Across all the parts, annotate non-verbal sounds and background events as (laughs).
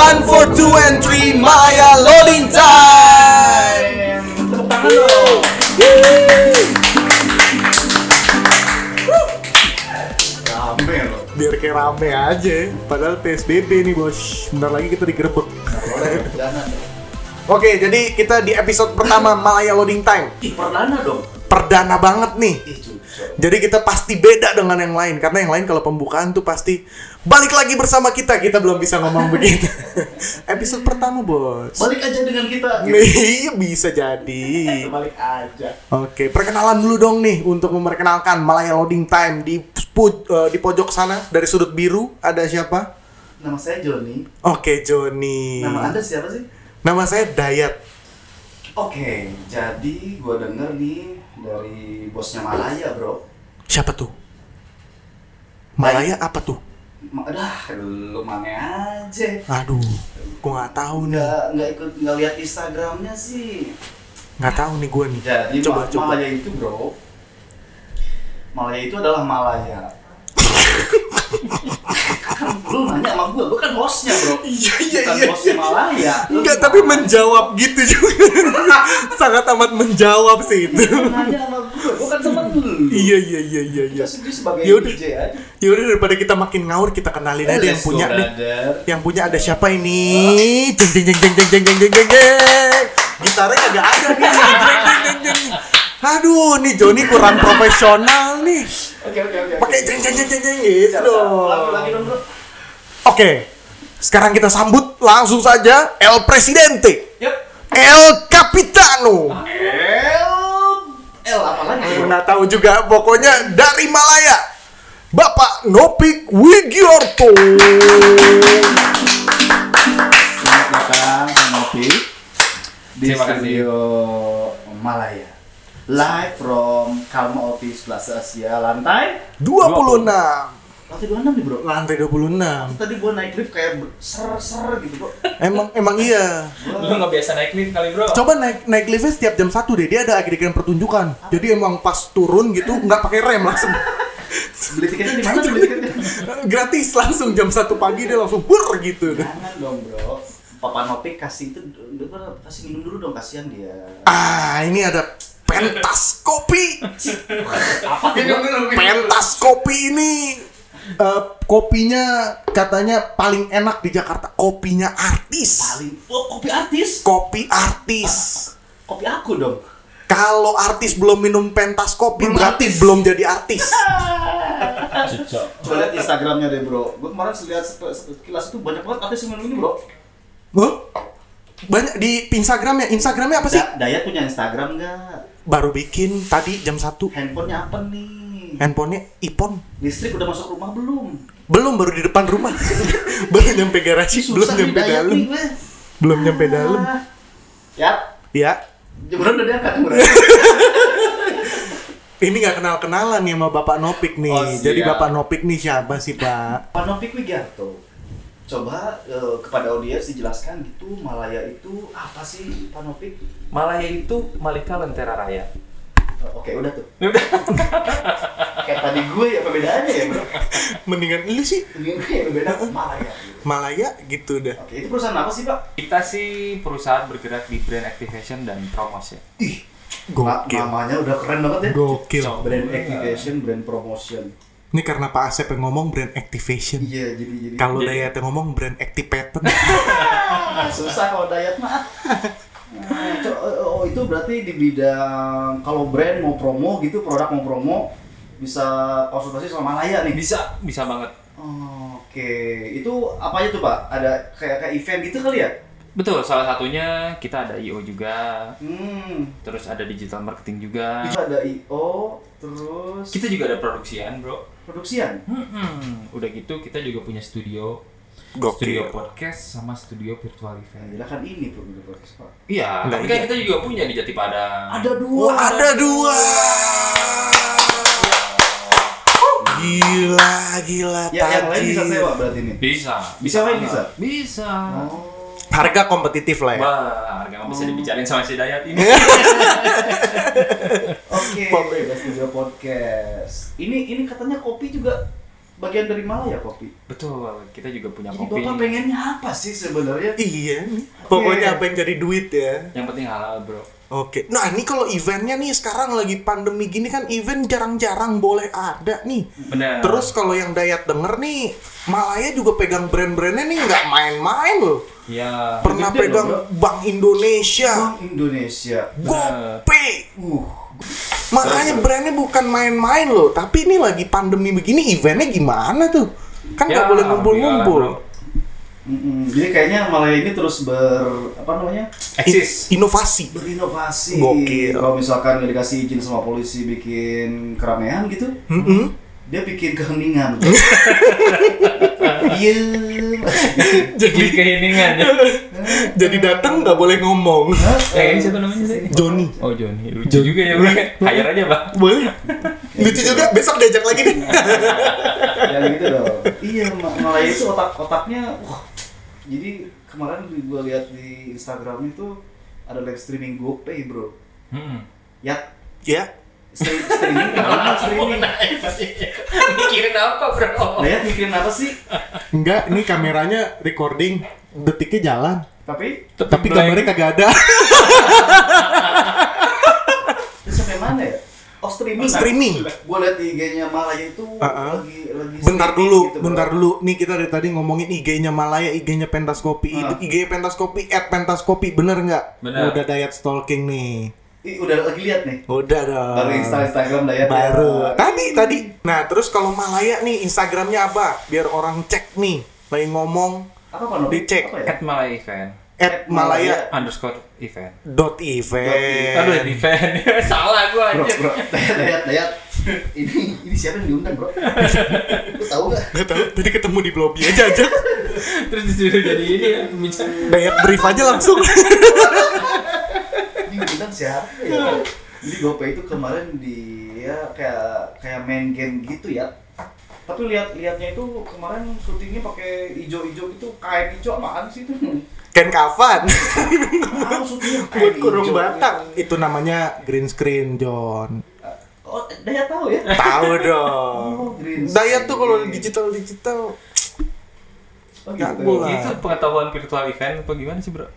One for two and three Maya loading time. Tepuk tangan dong. Rame loh. Biar kayak rame aja. Padahal PSBB nih bos. Bentar lagi kita digerebek. Oke, jadi kita di episode pertama Malaya Loading Time. Ih, perdana dong. Perdana banget nih. Ih. Jadi kita pasti beda dengan yang lain karena yang lain kalau pembukaan tuh pasti balik lagi bersama kita. Kita belum bisa ngomong (laughs) begitu. Episode pertama, Bos. Balik aja dengan kita. (laughs) Iya bisa jadi. Balik aja. Oke, perkenalan dulu dong nih untuk memperkenalkan Malaya Loading Time di eh, di pojok sana dari sudut biru ada siapa? Nama saya Joni. Oke, Joni. Nama Anda siapa sih? Nama saya Dayat. Oke, jadi gua denger nih dari bosnya Malaya, Bro. Siapa tuh? Malaya apa tuh? Dah, lu mana aja. Aduh, gua nggak tahu nih. Nggak nggak ikut nggak lihat Instagramnya sih. Nggak tahu nih gua nih. Jadi coba Ma- coba. Malaya itu, Bro. Malaya itu adalah Malaya. (laughs) kan lu nanya sama gua, gua kan hostnya, Bro. Iya iya Bukan iya. bosnya Malaya. Enggak, tapi menjawab gitu juga. Sangat amat menjawab sih itu. Nanya sama gua, gua kan temen iya iya iya iya iya. Kita sebagai Yaudah. DJ aja. Yaudah daripada kita makin ngawur kita kenalin aja yang punya nih. Yang punya ada siapa ini? Jeng jeng jeng jeng jeng jeng jeng jeng jeng. Gitarnya agak ada nih. Jeng jeng jeng jeng. Aduh, nih Joni kurang profesional nih. Oke, oke, oke. Pakai jeng jeng jeng jeng jeng gitu. Lagi lagi dong, Bro. Oke. Sekarang kita sambut langsung saja El Presidente. Yuk. El Capitano. L L apa lagi? Nggak tahu juga, pokoknya dari Malaya. Bapak Nopik Wigiorto. Selamat datang Kang Nopi di Terima kasih. studio Malaya. Live from Kalma Office Plaza Asia lantai 26. Lantai 26 nih, Bro. Lantai 26. Tadi gua naik lift kayak ser-ser gitu, Bro. Emang emang iya. Lu nggak biasa naik lift kali bro? Coba naik naik liftnya setiap jam 1 deh. Dia ada adegan pertunjukan. Jadi emang pas turun gitu nggak pakai rem langsung Beli tiketnya di mana tuh beli tiketnya? gratis langsung jam 1 pagi dia langsung bur gitu. Jangan dong, Bro. Papa Nopi kasih itu dulu kasih minum dulu dong kasihan dia. Ah, ini ada pentas kopi. Apa? Pentas kopi ini eh, kopinya katanya paling enak di Jakarta. Kopinya artis. Paling oh, kopi artis. Kopi artis. Kopi aku dong. Kalau artis belum minum pentas kopi Belum berarti artis. belum jadi artis. (laughs) Coba lihat Instagramnya deh bro. Gue kemarin lihat sekilas itu banyak banget artis yang minum ini bro. Huh? Banyak di Instagramnya. Instagramnya apa sih? Da Dayat punya Instagram nggak? Baru bikin tadi jam 1 Handphonenya apa nih? Handphonenya iPhone. Listrik udah masuk rumah belum? Belum baru di depan rumah. (laughs) baru nyampe garasi, belum Susah nih nyampe dalam. Belum nyampe dalam. Ah. Ya, Ya, jemuran udah diangkat jemuran. (laughs) ini nggak kenal-kenalan nih sama Bapak Nopik nih. Oh, siap. Jadi Bapak Nopik nih siapa sih, Pak? Pak Nopik Wigiarto. Coba eh, kepada audiens dijelaskan gitu Malaya itu apa sih Pak Nopik? Malaya itu Malika Lentera Raya. Oke udah tuh. Kayak tadi gue ya perbedaannya ya bro. Mendingan lu sih Ini gue yang berbeda Malaya. Gitu. Malaya gitu dah. Oke itu perusahaan apa sih pak? Kita sih perusahaan bergerak di brand activation dan promotion. Ih, na- Gokil. namanya udah keren banget ya. Gokil. Brand activation, brand promotion. Ini karena Pak Asep yang ngomong brand activation. Iya, jadi jadi. Kalau Dayat yang ngomong brand activated. Ah, (laughs) susah kalau diet mah. Nah, itu berarti di bidang kalau brand mau promo gitu, produk mau promo bisa konsultasi sama Malaya nih. Bisa, bisa banget. Oke, itu apa aja tuh pak? Ada kayak kayak event gitu kali ya? Betul, salah satunya kita ada IO juga, Hmm, terus ada digital marketing juga. itu ada IO, terus Kita juga ada produksian, bro. produksian. Hmm, udah gitu kita juga punya studio, Gokil. studio podcast sama studio virtual event. gila kan ini produk podcast pak. Iya, Nah, tapi iya. kan kita juga punya di Jatipadang. Ada dua. Wah, ada dua. Gila, gila Ya, yang lain bisa sewa berarti ini. Bisa, Bisa main, bisa? Bisa. Oh. Harga kompetitif lah ya. Wah, harga nggak bisa dibicarain sama si Dayat ini. (laughs) Oke, Bebas Studio Podcast. Ini ini katanya kopi juga bagian dari Malaya kopi. Betul, kita juga punya Jadi kopi. bapak pengennya apa sih sebenarnya? Iya nih. Pokoknya apa yang jadi duit ya. Yang penting halal, Bro. Oke. Nah, ini kalau eventnya nih sekarang lagi pandemi gini kan event jarang-jarang boleh ada nih. Benar. Terus kalau yang Dayat denger nih, Malaya juga pegang brand-brandnya nih nggak main-main loh. ya Pernah Gede pegang loh, Bank Indonesia, Bank Indonesia. GoPay. Uh, Makanya brandnya bukan main-main loh. Tapi ini lagi pandemi begini, eventnya gimana tuh? Kan nggak Ya, boleh ngumpul-ngumpul. mm-mm. Jadi kayaknya Malaya ini terus ber apa namanya? eksis. Inovasi. Berinovasi. Gokil. Kalau misalkan nggak dikasih izin sama polisi bikin keramaian gitu, Mm-mm. Dia bikin keheningan. (laughs) Iya. Jadi keheningan ya. (laughs) Jadi datang nggak boleh ngomong. Yang ini siapa namanya sih? Johnny. Oh Johnny, lucu juga ya bro. (laughs) Hire aja bang. Boleh. Lucu juga, besok diajak lagi nih. ya gitu dong. Iya, Ma- Malaya itu otak-otaknya wah. Jadi kemarin gua lihat di Instagram itu ada live streaming GoPay, Bro. Hmm. Ya, Ya, streaming apa streaming? Mikirin apa bro? Lihat mikirin apa sih? enggak, ini kameranya recording, detiknya jalan. Tapi Tapi gambarnya kagak ada. itu sampai mana ya? Oh, streaming. Streaming. Gua lihat di IG-nya Malaya itu Uh-uh. lagi lagi Bentar streaming dulu, gitu, Bro. bentar dulu. Nih kita dari tadi ngomongin IG-nya Malaya, IG-nya Pentas Kopi. Ah. IG Pentas Kopi, at Pentas Kopi, bener nggak? Bener. Udah diet stalking nih. Ih, udah lagi lihat nih. Udah dong. Baru Insta Instagram ya. Dayat Baru. Tadi, tadi. Nah, terus kalau Malaya nih, Instagramnya apa? Biar orang cek nih. Lagi ngomong, Apa Novi? Dicek. Apa ya? At Malaya event at Malaya underscore event. dot event. Aduh event. (laughs) Salah gua Bro, aja. bro, dayat, dayat, dayat. Ini, ini siapa yang diundang, bro? Lu tahu nggak? Nggak tahu, tadi ketemu di lobby aja aja. (laughs) Terus disuruh jadi ini ya. Dayat brief aja langsung. (laughs) Siapa ya? Jadi GoPay itu kemarin dia kayak kayak main game gitu ya. Tapi lihat-lihatnya itu kemarin syutingnya pakai ijo-ijo gitu, kain ijo apaan sih itu? Ken Kavan. Ah, syutingnya Buat kain kurung batang. Itu namanya green screen, John. Oh, Dayat tahu ya? Tahu dong. Oh, green Dayat tuh kalau digital digital. Oh, gitu. Itu pengetahuan virtual event apa gimana sih bro?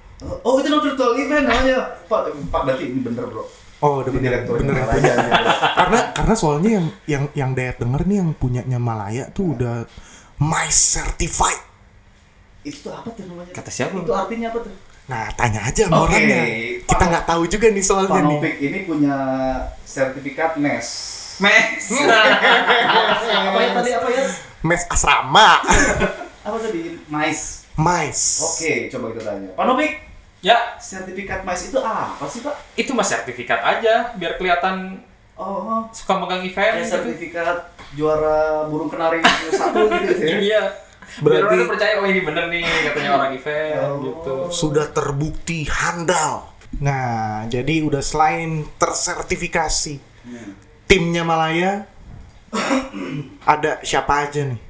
Oh, itu virtual event namanya. Pak, Pak berarti ini bener, Bro. Oh, udah bener, direktur bener Malaya nih, Bro. karena karena soalnya yang yang yang Dayat denger nih yang punyanya Malaya tuh udah my certified. Itu apa tuh namanya? Kata siapa? Itu artinya apa tuh? Nah, tanya aja sama Oke. orangnya. Kita nggak tahu juga nih soalnya nih. Panopik ini punya sertifikat MES. Mes. (laughs) apa ya tadi apa ya? Mes asrama. Apa tadi? MICE. Mais. Oke, coba kita tanya. Panopik, ya sertifikat MICE itu apa sih, Pak? itu mah sertifikat aja biar kelihatan Oh, suka megang event. kayak gitu. sertifikat juara burung kenari satu (laughs) gitu ya. Iya. Berarti- Berarti percaya oh ini bener nih katanya orang event Oh. gitu. Sudah terbukti handal. Nah, jadi udah selain tersertifikasi, Hmm. timnya Malaya ada siapa aja nih?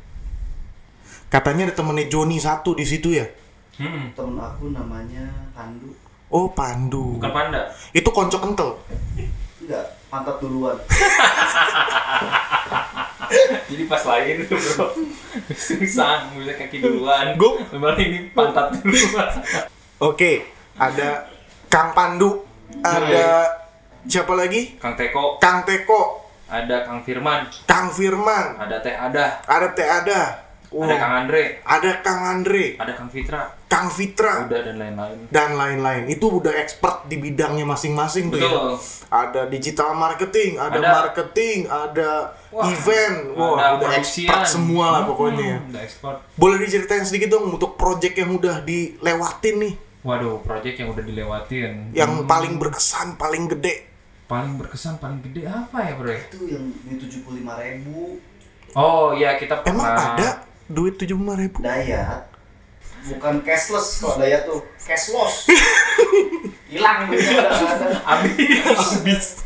Katanya ada temennya Joni satu di situ ya. Hmm. Temen aku namanya Pandu. Oh, Pandu. Bukan panda. Itu konco kental. Enggak, pantat duluan. (laughs) Jadi pas lain tuh bro susah bisa kaki duluan. Lebar ini pantat duluan. Oke, ada Kang Pandu, ada siapa lagi? Kang Teko, Kang Teko, ada Kang Firman, Kang Firman, ada Teh Ada, ada Teh Ada, ada Wah, Kang Andre, ada Kang Andre, ada Kang Fitra, Kang Fitra, udah dan lain-lain. dan lain-lain. Itu udah expert di bidangnya masing-masing tuh ya. Betul. Ada digital marketing, ada, Ada. marketing, ada Wah, event. Wah, ada udah produksian. expert semua lah pokoknya. ya. Hmm, udah ekspor. Boleh diceritain sedikit dong untuk project yang udah dilewatin nih, Waduh, project yang udah dilewatin. yang Hmm, paling berkesan, paling gede. paling berkesan, paling gede apa ya, Bro? Itu yang ini 75 ribu Oh, iya kita Emang pernah ada duit tujuh ribu? Dayat bukan cashless kalau Dayat tuh cashless (laughs) hilang duitnya habis.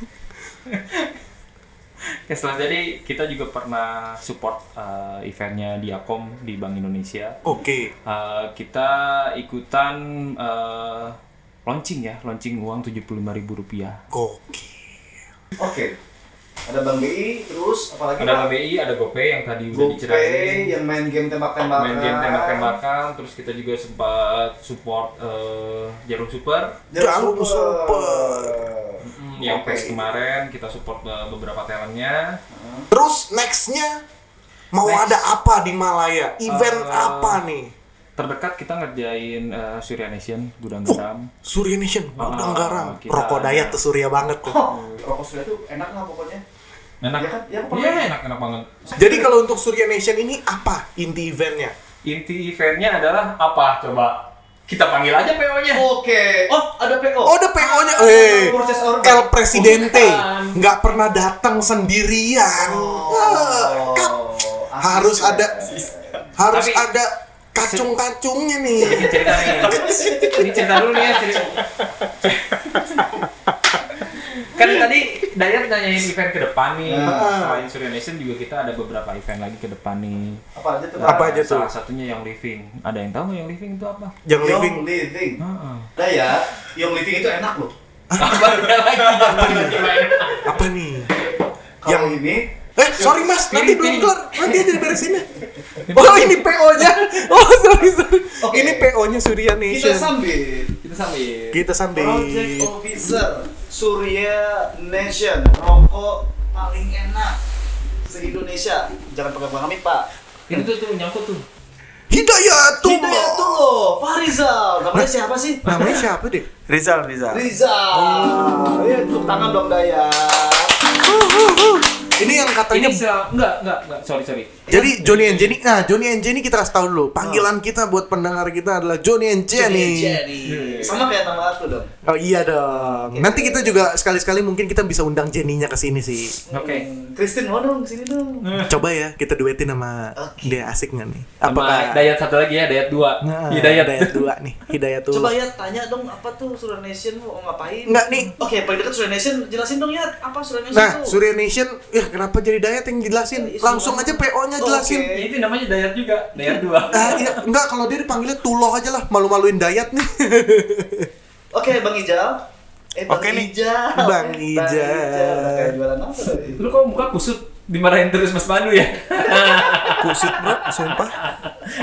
Setelah jadi kita juga pernah support uh, eventnya Diakom di Bank Indonesia. Oke. Uh, kita ikutan uh, launching ya, launching uang 75.000 rupiah. Oke. oke Ada Bang BI, terus apalagi Ada Pak? LBI, ada GoPay yang tadi udah GoPay diceritain. yang main game tembak-tembakan. Main game tembak-tembakan, terus kita juga sempat support eh, Jarum Super. Jarum Super. Hmm, yang Oke. PES kemarin kita support eh, beberapa talentnya. Terus nextnya mau Next. ada apa di Malaya? Event Eh, apa nih? Terdekat kita ngerjain eh, Surya Nation, Gudang Garam. Surya Nation, gudang Ah, garam. kita- Rokok dayat tuh Surya banget tuh. Oh, rokok Surya tuh enak lah pokoknya. Enak Iya kan? Iya, Iya, pokoknya. enak enak banget. Jadi kalau untuk Surya Nation ini apa inti eventnya? Inti eventnya adalah apa? Coba kita panggil aja PO-nya. Oke. Oh, ada PO. Oh, ada PO-nya. Eh, Purchase order. El Presidente nggak pernah datang sendirian. Ah, Kak, harus ada harus Tapi- ada kacung-kacungnya nih. Ini cerita nih. Ini cerita dulu nih ya. Cerita. kan tadi Dayat nanyain event ke depan nih. Nah. Selain Surya Nation juga kita ada beberapa event lagi ke depan nih. Apa aja tuh? Apa aja tuh? Salah satunya yang living. Ada yang tahu nggak yang living itu apa? Yang living living. Heeh. Nah ya, Young living itu enak loh. Apa lagi? apa nih? Kalau ini Eh, sorry mas, nanti belum kelar. Nanti aja diberesinnya. (laughs) Oh, ini PO-nya. Oh, sorry, sorry. Oke. Ini PO-nya Surya kita Nation. sambil Kita sambil. Kita sambil. Project Officer Surya Nation rokok paling enak se Indonesia. Jangan pakai Bang Hamid, Pak. Itu tuh tuh nyangkut tuh. Hidayatullah. Hidayat tuh, Farizal. Namanya siapa sih? Namanya siapa deh? Rizal, Rizal. Rizal. Ya, tepuk tangan dong Dayat. Ini yang katanya Ini sel- enggak enggak enggak sorry sorry. Jadi Johnny and Jenny, nah Johnny and Jenny kita kasih tahu dulu. Panggilan kita buat pendengar kita adalah Johnny and Jenny. Jenny. Sama kayak nama aku dong. Oh iya dong. Nanti kita juga sekali-sekali mungkin kita bisa undang Jenny-nya ke sini sih. Oke. Hmm, Christine mau dong sini dong. Coba ya kita duetin sama Oke. dia asik nggak nih? Sama Dayat satu lagi ya, Dayat dua. Nah, Hidayat. Hidayat dua nih. Hidayat tuh. Coba ya tanya dong apa tuh Surya Nation mau ngapain? Nggak, nih. Oke, paling dekat Surya Nation jelasin dong ya apa Surya Nation Nah, tuh. Surya Nation, ya kenapa jadi Dayat yang jelasin? Ya, Langsung semua. aja PO-nya jelasin. Oke. Itu namanya Dayat juga, Dayat dua. (laughs) Ah, iya, enggak kalau dia dipanggilnya Tuloh aja lah, malu-maluin Dayat nih. (laughs) Oke, Bang Ijal. Eh, Bang Oke nih. Ijal. Bang Ijal. Kayak jualan apa? Lu kok muka kusut dimarahin terus Mas Pandu ya? (laughs) Kusut bro, sumpah.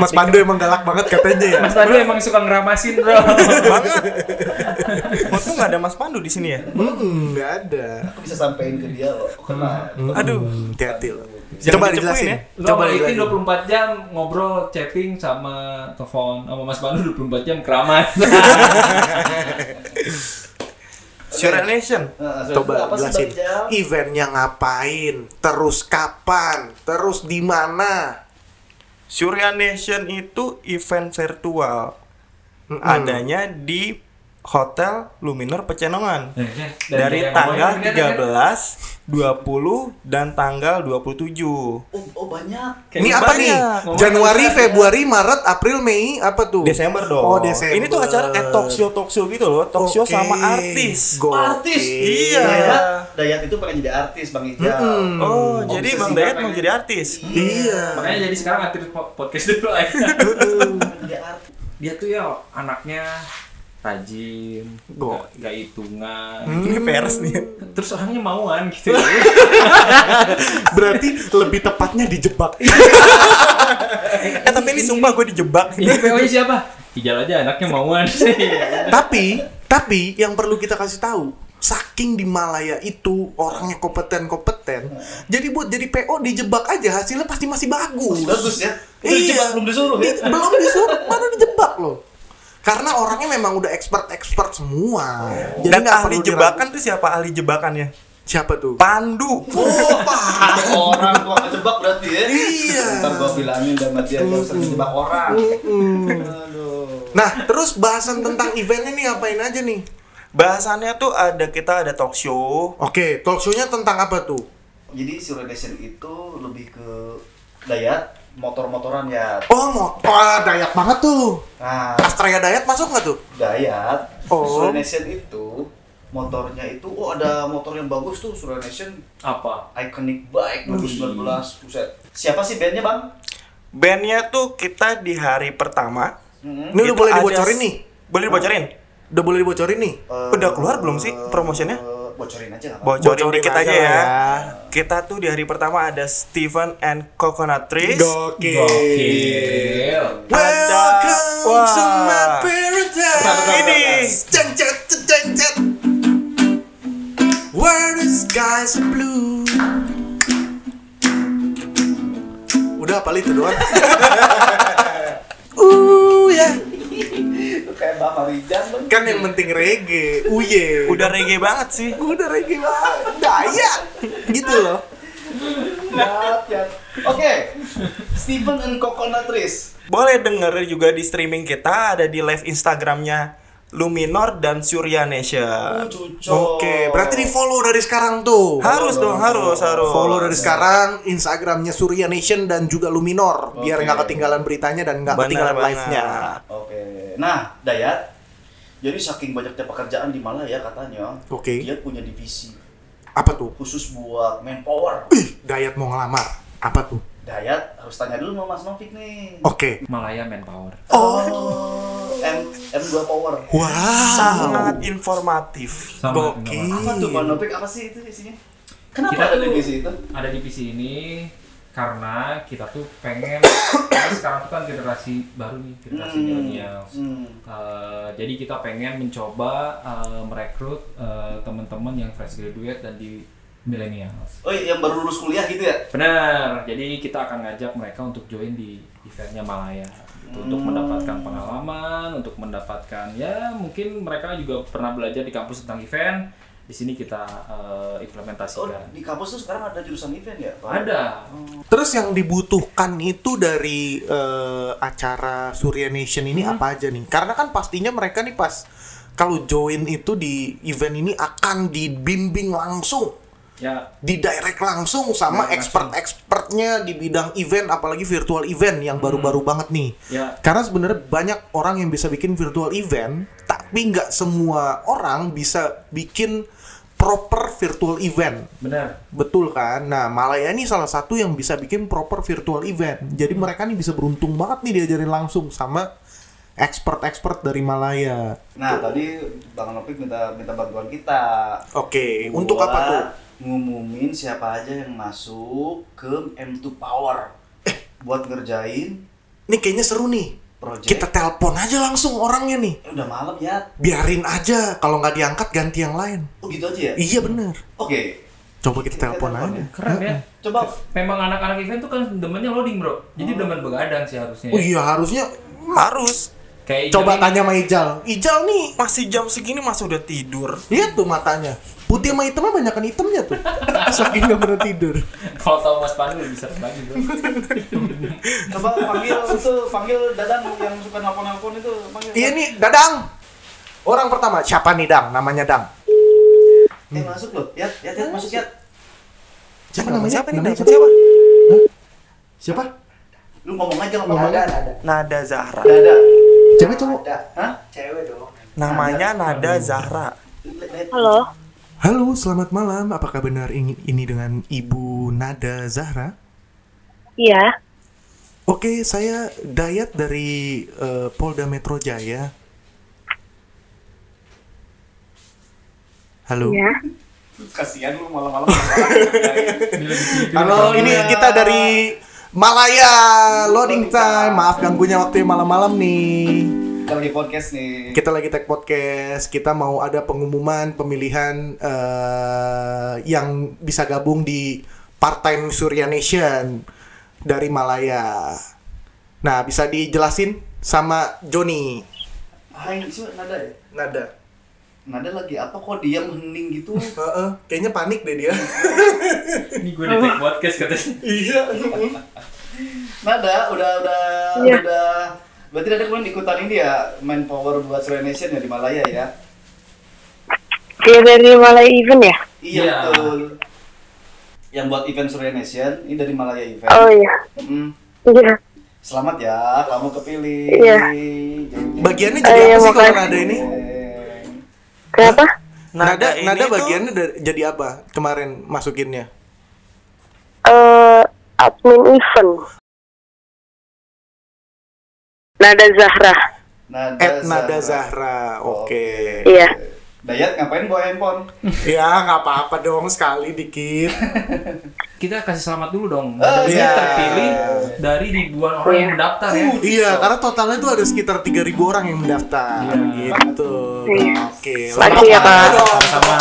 Mas Pandu emang galak banget katanya ya. Mas Pandu emang suka ngeramasin, Bro. Banget. Waktu nggak ada Mas Pandu di sini ya? Hmm, enggak ada. Aku bisa sampein ke dia loh. Kenal. Aduh. Hmm, hati-hati loh. Jangan Coba dijelasin. ya. Lu Coba dijelasin. 24 jam ngobrol, chatting sama telepon sama Mas Pandu 24 jam keramas. Surya Nation. Nah, Surya, Coba jelasin. Eventnya ngapain? Terus kapan? Terus di mana? Surya Nation itu event virtual. Mm-mm. Adanya di Hotel Luminor Pecenongan. Dari yang tanggal ngomongin, 13, 20 dan tanggal 27. Oh, oh banyak. Ini apa banyak. nih? Januari, ya. Februari, Maret, April, Mei, apa tuh? Desember dong. Oh, Desember. Ini tuh acara kayak talk show talk show gitu loh, talk show sama artis. Gokil. Artis. Iya. Dayat, Dayat itu pengen jadi artis, Bang Ijal. Mm-mm. Oh, Oh, jadi Bang Dayat mau jadi artis. Iya. Makanya jadi sekarang aktif po- podcast dulu aja. (laughs) Artis. Dia tuh ya anaknya rajin, Go. gak, gak hitungan. Ini pers nih. Terus orangnya mauan gitu. (laughs) Berarti lebih tepatnya dijebak. (laughs) Eh tapi ini sumpah gue dijebak. Ini PO-nya siapa? Ijal aja anaknya mauan sih. (laughs) tapi, tapi yang perlu kita kasih tahu, saking di Malaya itu orangnya kompeten-kompeten. Jadi buat jadi PO dijebak aja hasilnya pasti masih bagus. Bagus ya. Itu Iya. dijebak, belum disuruh ya. Belum disuruh, baru dijebak loh. Karena orangnya memang udah expert-expert semua. Jadi Dan nggak ahli jebakan tuh siapa ahli jebakannya? Siapa tuh? Pandu. Oh, Pak. (laughs) orang tua kejebak berarti ya. Iya. Ntar gua bilangin sama dia dia sering jebak orang. Aduh. Nah, terus bahasan tentang eventnya nih apain aja nih? Bahasannya tuh ada kita ada talk show. Oke, talk show-nya tentang apa tuh? Jadi Nation itu lebih ke Dayat, motor-motoran ya. Oh, mau wah, Dayak banget tuh. Nah, Astraya Dayat masuk nggak tuh? Dayat, Oh. Surya Nation itu motornya itu oh ada motor yang bagus tuh Surya Nation Apa? Iconic Bike 2019 buset. Siapa sih bandnya bang? Bandnya tuh kita di hari pertama. Mm-hmm. Ini udah boleh dibocorin nih? Boleh dibocorin? Udah boleh dibocorin nih? Udah keluar belum sih? Eh, bocorin aja nggak apa-apa. Bocorin, Bocorin dikit aja aja, ya. ya. Kita tuh di hari pertama ada Steven and Coconut Trees. Gokil. Gokil. Welcome Wah. to my paradise. Ini. Ceng, ceng, ceng, ceng, ceng. Where the skies are blue. Udah paling itu doang. Uh ya, Itu kayak Bang Marijan dong. kan yang penting reggae. Uye. Udah reggae banget sih. udah reggae banget. Daya. Gitu loh. Yap, yap. Oke, Stephen and Coconut Trees. Boleh denger juga di streaming kita ada di live Instagramnya Luminor dan Surya Nation. Cucok. Oke, berarti di follow dari sekarang tuh. Harus dong, harus, harus. Follow dari sekarang Instagramnya Surya Nation dan juga Luminor biar Oke. nggak ketinggalan beritanya dan nggak ketinggalan live-nya. Oke. Nah, Dayat. Jadi saking banyaknya pekerjaan di Malaya katanya, Oke. dia punya divisi Apa tuh? khusus buat manpower. Ih, Dayat mau ngelamar. Apa tuh? Dayat harus tanya dulu sama Mas Novik nih. Oke. Malaya Manpower. Oh, M M2 Power. Wow. Sangat informatif. Sama Gokil. Apa tuh Mas Novik? Apa sih itu isinya? Kenapa Kita ada tuh- divisi itu? Ada divisi ini karena kita tuh pengen karena sekarang tuh kan generasi baru nih generasi Hmm. milenials Hmm. Eh, jadi kita pengen mencoba eh, merekrut eh, teman-teman yang fresh graduate dan di millennials Oh, yang baru lulus kuliah gitu ya? benar jadi kita akan ngajak mereka untuk join di eventnya Malaya gitu, untuk Hmm. mendapatkan pengalaman untuk mendapatkan ya mungkin mereka juga pernah belajar di kampus tentang event di sini kita Oh, implementasikan di kampus tuh sekarang ada jurusan event ya? Pak? ada Terus yang dibutuhkan itu dari eh, acara Surya Nation ini apa aja nih? Karena kan pastinya mereka nih pas kalau join itu di event ini akan dibimbing langsung ya di direct langsung sama expert-expertnya di bidang event apalagi virtual event yang baru-baru banget nih. ya Karena sebenarnya banyak orang yang bisa bikin virtual event, tapi nggak semua orang bisa bikin proper virtual event. benar Betul kan? Nah, Malaya ini salah satu yang bisa bikin proper virtual event. Jadi mereka nih bisa beruntung banget nih diajarin langsung sama expert-expert dari Malaya. Nah, tadi Bang Novik minta minta bantuan kita. Oke, untuk apa tuh? Ngumumin siapa aja yang masuk ke M2 Power buat ngerjain Nih kayaknya seru nih. project. Kita telepon aja langsung orangnya nih. Eh, udah malam ya. Biarin aja, kalau nggak diangkat ganti yang lain. Oh gitu aja ya? Iya bener. Oke. Coba kita Kita telepon aja. ya. keren ya Coba memang anak-anak event tuh kan demennya loading bro jadi demen begadang sih harusnya Oh ya. iya harusnya. Harus. kayak Coba ini- tanya sama Ijal. Ijal nih, Masih jam segini masa udah tidur. lihat tuh matanya. Putih sama hitamnya banyak kan hitamnya tuh. (laughs) Saking nggak pernah tidur. kalau tahu Mas Pandu lebih serem lagi bro coba (laughs) panggil itu panggil Dadan yang suka nelpon-nelpon itu panggil. Iya nih, Dadang. Orang pertama, siapa nih Dang? Namanya Dang. Eh masuk loh. Ya, ya, ya masuk ya. Siapa namanya? Siapa nih? Namanya siapa? Siapa? Lu ngomong aja ngomong aja. aja. Nada Zahra. Dada. Cewek cowok? Hah? Namanya Nada Zahra. Halo, Halo, selamat malam. Apakah benar ini, ini dengan Ibu Nada Zahra? iya, Oke, saya Dayat dari eh, Polda Metro Jaya. Halo. iya. Kasihan lu malam-malam. (laughs) Halo, ini kita dari Malaya Loading Time. Maaf ganggunya waktu malam-malam nih. Kita lagi podcast nih. Kita lagi tag podcast. Kita mau ada pengumuman pemilihan eh, yang bisa gabung di part-time Surya Nation dari Malaya. Nah, bisa dijelasin sama Joni. Hai, sih nada ya? Nada. Nada lagi apa kok diam hening gitu? Heeh, kayaknya panik deh dia. (laughs) ini gue di take podcast katanya iya. Nada udah udah Iya. udah berarti Nada kemarin ikutan ini ya main power buat Surya Nation ya di Malaya ya? Dia dari Malaya Event ya? Iya Iya. betul. Yang buat event Surya Nation ini dari Malaya Event. Oh iya, Mm. iya. Selamat ya, kamu kepilih. Iya. Jadi- Bagiannya Oh, jadi iya, apa sih kalau nada ini? Kenapa? Nada, ini nada tuh- bagiannya da- jadi apa kemarin masukinnya? Eh, admin event. Nada Zahra. Nada At Nada Zahra. Zahra. Oke. Iya. Dayat ngapain bawa handphone? Ya nggak apa-apa dong sekali dikit. (laughs) Kita kasih selamat dulu dong. Oh, Ini iya. terpilih dari ribuan orang yang mendaftar ya. iya, karena totalnya itu ada sekitar 3000 orang yang mendaftar gitu. Iya. Oke. Makasih ya, Pak. Sama-sama.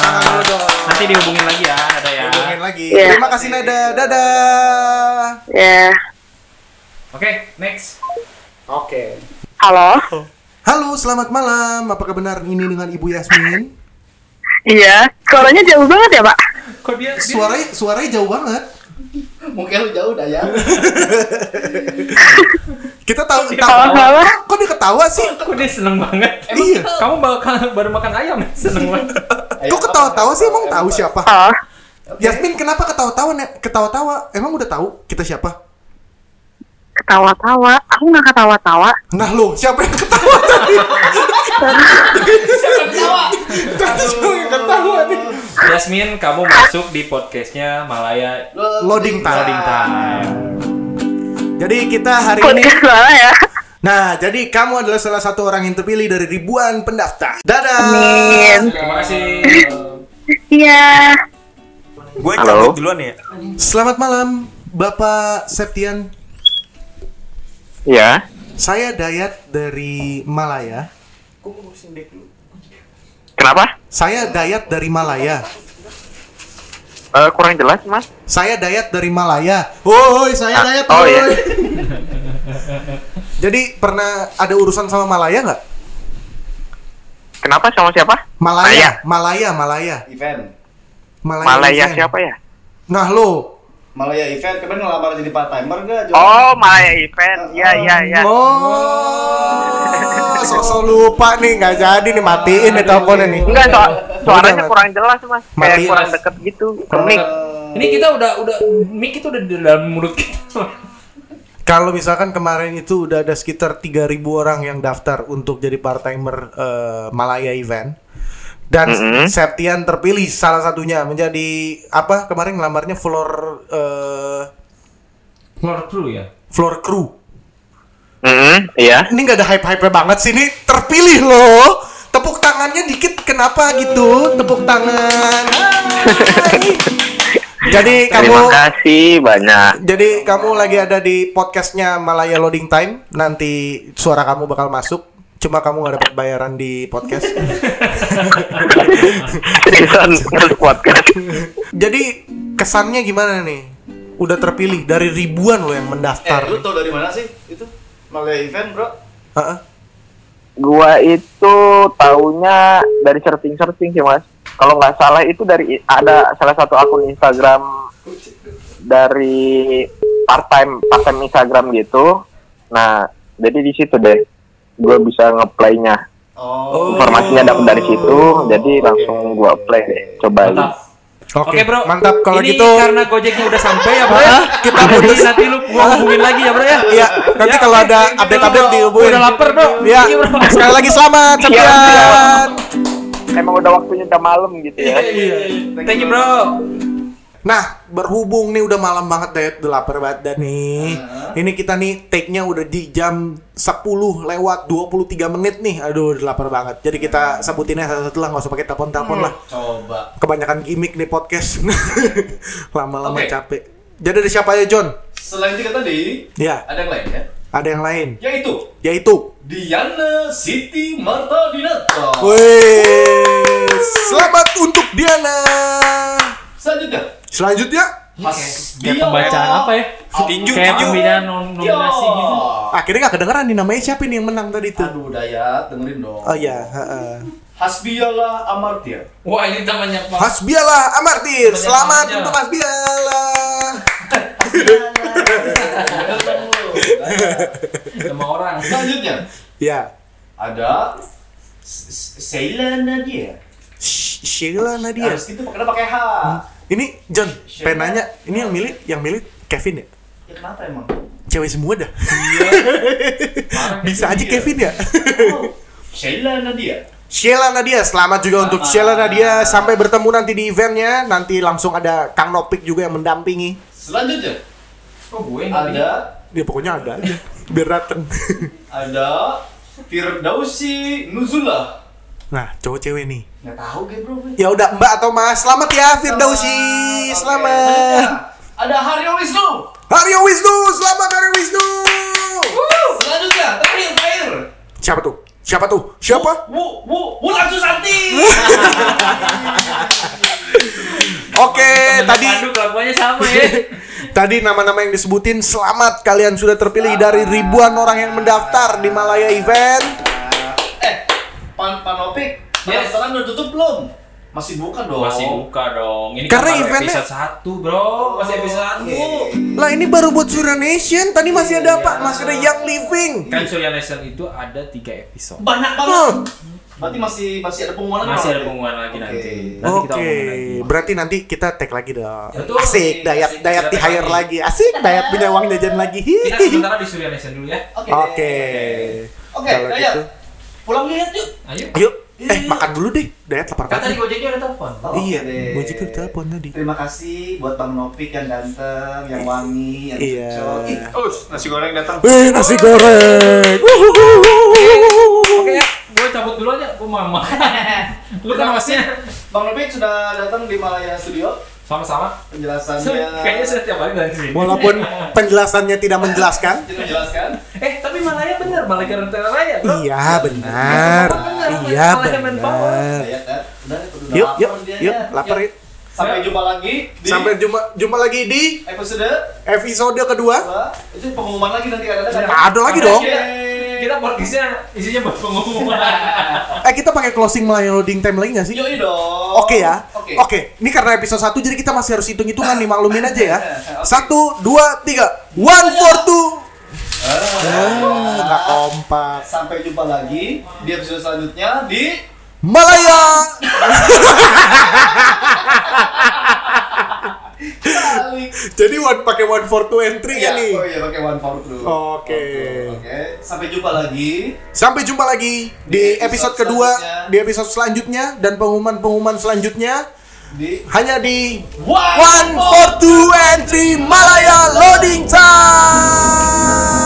Nanti dihubungin lagi ya, ada ya. Hubungin lagi. Iya. Terima kasih Nada. Dadah. Ya. Oke, next. Oke. Halo. Halo, selamat malam. Apakah benar ini dengan Ibu Yasmin? Iya. Suaranya jauh banget ya, Pak? Kok dia, dia Suaranya suaranya jauh banget. Mungkin lu jauh Dayat. (laughs) Kita tahu tahu. Ketawa-ketawa. Kok dia ketawa sih? kok dia seneng banget? (laughs) Iya. Kamu bakal baru makan ayam ya? (laughs) Seneng banget. Kok ketawa-tawa sih emang tahu siapa? Oh. Yasmin kenapa ketawa-tawa? Ketawa-tawa. Emang udah tahu kita siapa? Ketawa-tawa. Aku nggak ketawa-tawa. Nah lo, siapa yang ketawa tadi? Siapa yang ketawa nih? Yasmin, kamu masuk di podcastnya Malaya Loading time. Loading Time. Jadi kita hari ini Podcast mana ya? Nah, jadi kamu adalah salah satu orang yang terpilih dari ribuan pendaftar. Dadah. Amin. Terima kasih. Iya. Gue Halo. cabut duluan ya. Selamat malam, Bapak Septian. Iya. Saya Dayat dari Malaya. Kenapa? Saya Dayat dari Malaya. Eh, kurang jelas, Mas. Saya Dayat dari Malaya. Woi, saya Ah, Dayat. oh, iya. Jadi pernah ada urusan sama Malaya nggak? Kenapa sama siapa? Malaya, Malaya, Malaya. Event. Malaya, Malaya event. siapa ya? Nah lo. Malaya event kemarin ngelamar jadi part timer enggak? Oh, Malaya Event. Iya, iya, iya. Oh, sosok lupa nih, nggak jadi nih matiin nih teleponnya nih. Enggak, so suaranya kurang jelas, Mas. Kayak Matiin. kurang deket gitu. ke mic. Ini kita udah udah mic itu udah di dalam mulut kita. Kalau misalkan kemarin itu udah ada sekitar 3000 orang yang daftar untuk jadi part timer eh, Malaya event. Dan Mhm. Septian terpilih salah satunya menjadi apa kemarin ngelamarnya floor eh, Floor crew ya. floor crew. Hmm, iya. Ini nggak ada hype-hype banget sih ini terpilih loh. Tepuk tangannya dikit kenapa gitu? Tepuk tangan. Jadi kamu Terima kasih banyak. Jadi kamu lagi ada di podcastnya Malaya Loading Time. Nanti suara kamu bakal masuk. Cuma kamu nggak dapat bayaran di podcast. Jadi kesannya gimana nih? Udah terpilih dari ribuan loh yang Eh, mendaftar. lu tau dari mana sih itu? Malaya event, Bro. Heeh. Gua itu taunya dari searching-searching sih, Mas. Kalau nggak salah itu dari ada salah satu akun Instagram dari part time part time Instagram gitu. Nah, jadi di situ deh gue bisa ngeplaynya. Oh. Informasinya dapat dari situ, jadi langsung gua play deh. Coba Mantap. Oke, Oke, Bro. Mantap kalau Ini gitu. karena Gojeknya udah sampai ya, Bro ya. kita Jadi putus. nanti lu gua hubungin lagi ya, Bro ya. Iya, nanti Ya, kalau ada update-update dihubungin. Udah lapar, Bro. Iya. Bro. Sekali lagi selamat, Siap, Septian. Emang udah waktunya udah malam gitu ya. Iya. Thank you, Bro. Nah, berhubung nih udah malam banget deh, udah lapar banget dan nih. Ini kita nih take-nya udah di jam 10 lewat 23 menit nih. Aduh, udah lapar banget. Jadi kita sebutinnya satu-satu lah, nggak usah pakai telepon-telepon lah. Coba. Kebanyakan gimmick nih podcast. (laughs) Lama-lama Oke. capek. Jadi ada siapa ya, John? Selain tiga tadi, Ya, ada yang lain ya? ada yang lain. Yaitu Yaitu Diana Siti Marta Dinata. Wih, selamat untuk Diana. Selanjutnya, Selanjutnya, Kayak pembacaan apa ya? Tinju, Kayak tinju. pembinaan nom- nominasi gitu. akhirnya nggak kedengeran nih namanya siapa nih yang menang tadi tuh? Aduh Dayat, dengerin dong. Oh iya, heeh. Hasbiyallah Amartya. Wah, ini namanya apa? Hasbialah Amartir. Selamat aja. untuk Hasbialah. Sama orang. Selanjutnya, Ya. ada Sheila Nadia. Sh- Sheila Nadia. Harus gitu, karena pakai H. Ini John, Sheila. pengen nanya, ini yang milih yang milih Kevin ya? Ya kenapa emang? Cewek semua dah. Parah, (laughs) Bisa aja Iya. Kevin ya. Oh, (laughs) Sheila Nadia. Sheila Nadia, selamat juga untuk. Sheila Nadia. Sampai bertemu nanti di eventnya. Nanti langsung ada Kang Nopik juga yang mendampingi. Selanjutnya, Kok gue ada? ada Ya pokoknya ada aja. Biar dateng. ada Firdausi Nuzullah. Nah, cowok cewek nih. Nggak tahu game bro. Ya udah Mbak atau Mas, selamat ya Firdausi. Oke, Selamat. selanjutnya Ada Haryo Wisnu. Haryo Wisnu, selamat Haryo Wisnu. Selanjutnya terakhir terakhir. Siapa tuh? Siapa tuh? Siapa? Wu Wu Wulan Susanti. (laughs) Oke, tadi kelakuannya sama ya. (laughs) tadi nama-nama yang disebutin selamat kalian sudah terpilih dari ribuan orang yang mendaftar di Malaya Event. eh, Pan Panopik. Yes. Pendaftaran udah tutup belum? Masih buka dong. Masih buka dong. Ini Karena kan eventnya- episode 1, Bro. Masih episode 1. Oke. Lah ini baru buat Surya Nation. Tadi masih ada apa? Masih ada Young Living. Kan Surya Nation itu ada 3 episode. Banyak banget. Huh. Berarti masih masih ada pengumuman Masih ada lagi? pengumuman lagi Oke. nanti. Nanti kita Oke, omongin lagi. berarti nanti kita tag lagi dong. Betul. Asik, dayat Asik, dayat di hire lagi. lagi. Asik, dayat punya uang jajan lagi. Kita sementara di Surya Nation dulu ya. Oke. Oke. Oke, Kalau Dayat. gitu. Pulang lihat yuk. Ayo. Yuk, eh makan dulu deh. Dayat lapar Kan tadi banget. Gojeknya ada telepon. Oke Iya, deh. Gojek udah telepon tadi. Terima kasih buat Bang Nopik yang ganteng, yang wangi, yang Iya. cocok. Ih, Us, nasi goreng datang. Wih, nasi goreng. Oke ya, gue cabut dulu aja. Gue mau makan. (laughs) Lu kan. Bang Nopik sudah datang di Malaya Studio. Sama-sama. Penjelasannya Kayaknya saya tiap hari dari sini. Walaupun (laughs) penjelasannya tidak menjelaskan. Tidak menjelaskan. Eh, tapi Malaya bener, Malaya Rentera Raya, bro. Iya, benar. Iya, benar. Yuk, lapar yuk, yuk, ya. lapar yuk. Sampai jumpa lagi di Sampai jumpa jumpa lagi di episode episode kedua. dua. Itu pengumuman lagi nanti ada ada. Ada lagi dong. Kita, podcastnya isinya buat pengumuman. (laughs) Eh kita pakai closing melayani loading time lagi nggak sih? Yoi dong. Oke ya. Oke. Oke. Ini karena episode 1 jadi kita masih harus hitung-hitungan nih maklumin aja ya. (laughs) Satu, dua, tiga. One for two. Ah, nggak kompak. Sampai jumpa lagi di episode selanjutnya di Malaya. (laughs) Balik. Jadi one pakai one for two entry ya nih. Oh iya pakai one for two. Oke. Oke. Sampai jumpa lagi. Sampai jumpa lagi di episode kedua, di episode selanjutnya dan pengumuman-pengumuman selanjutnya di hanya di One, One for two entry Malaya loading time.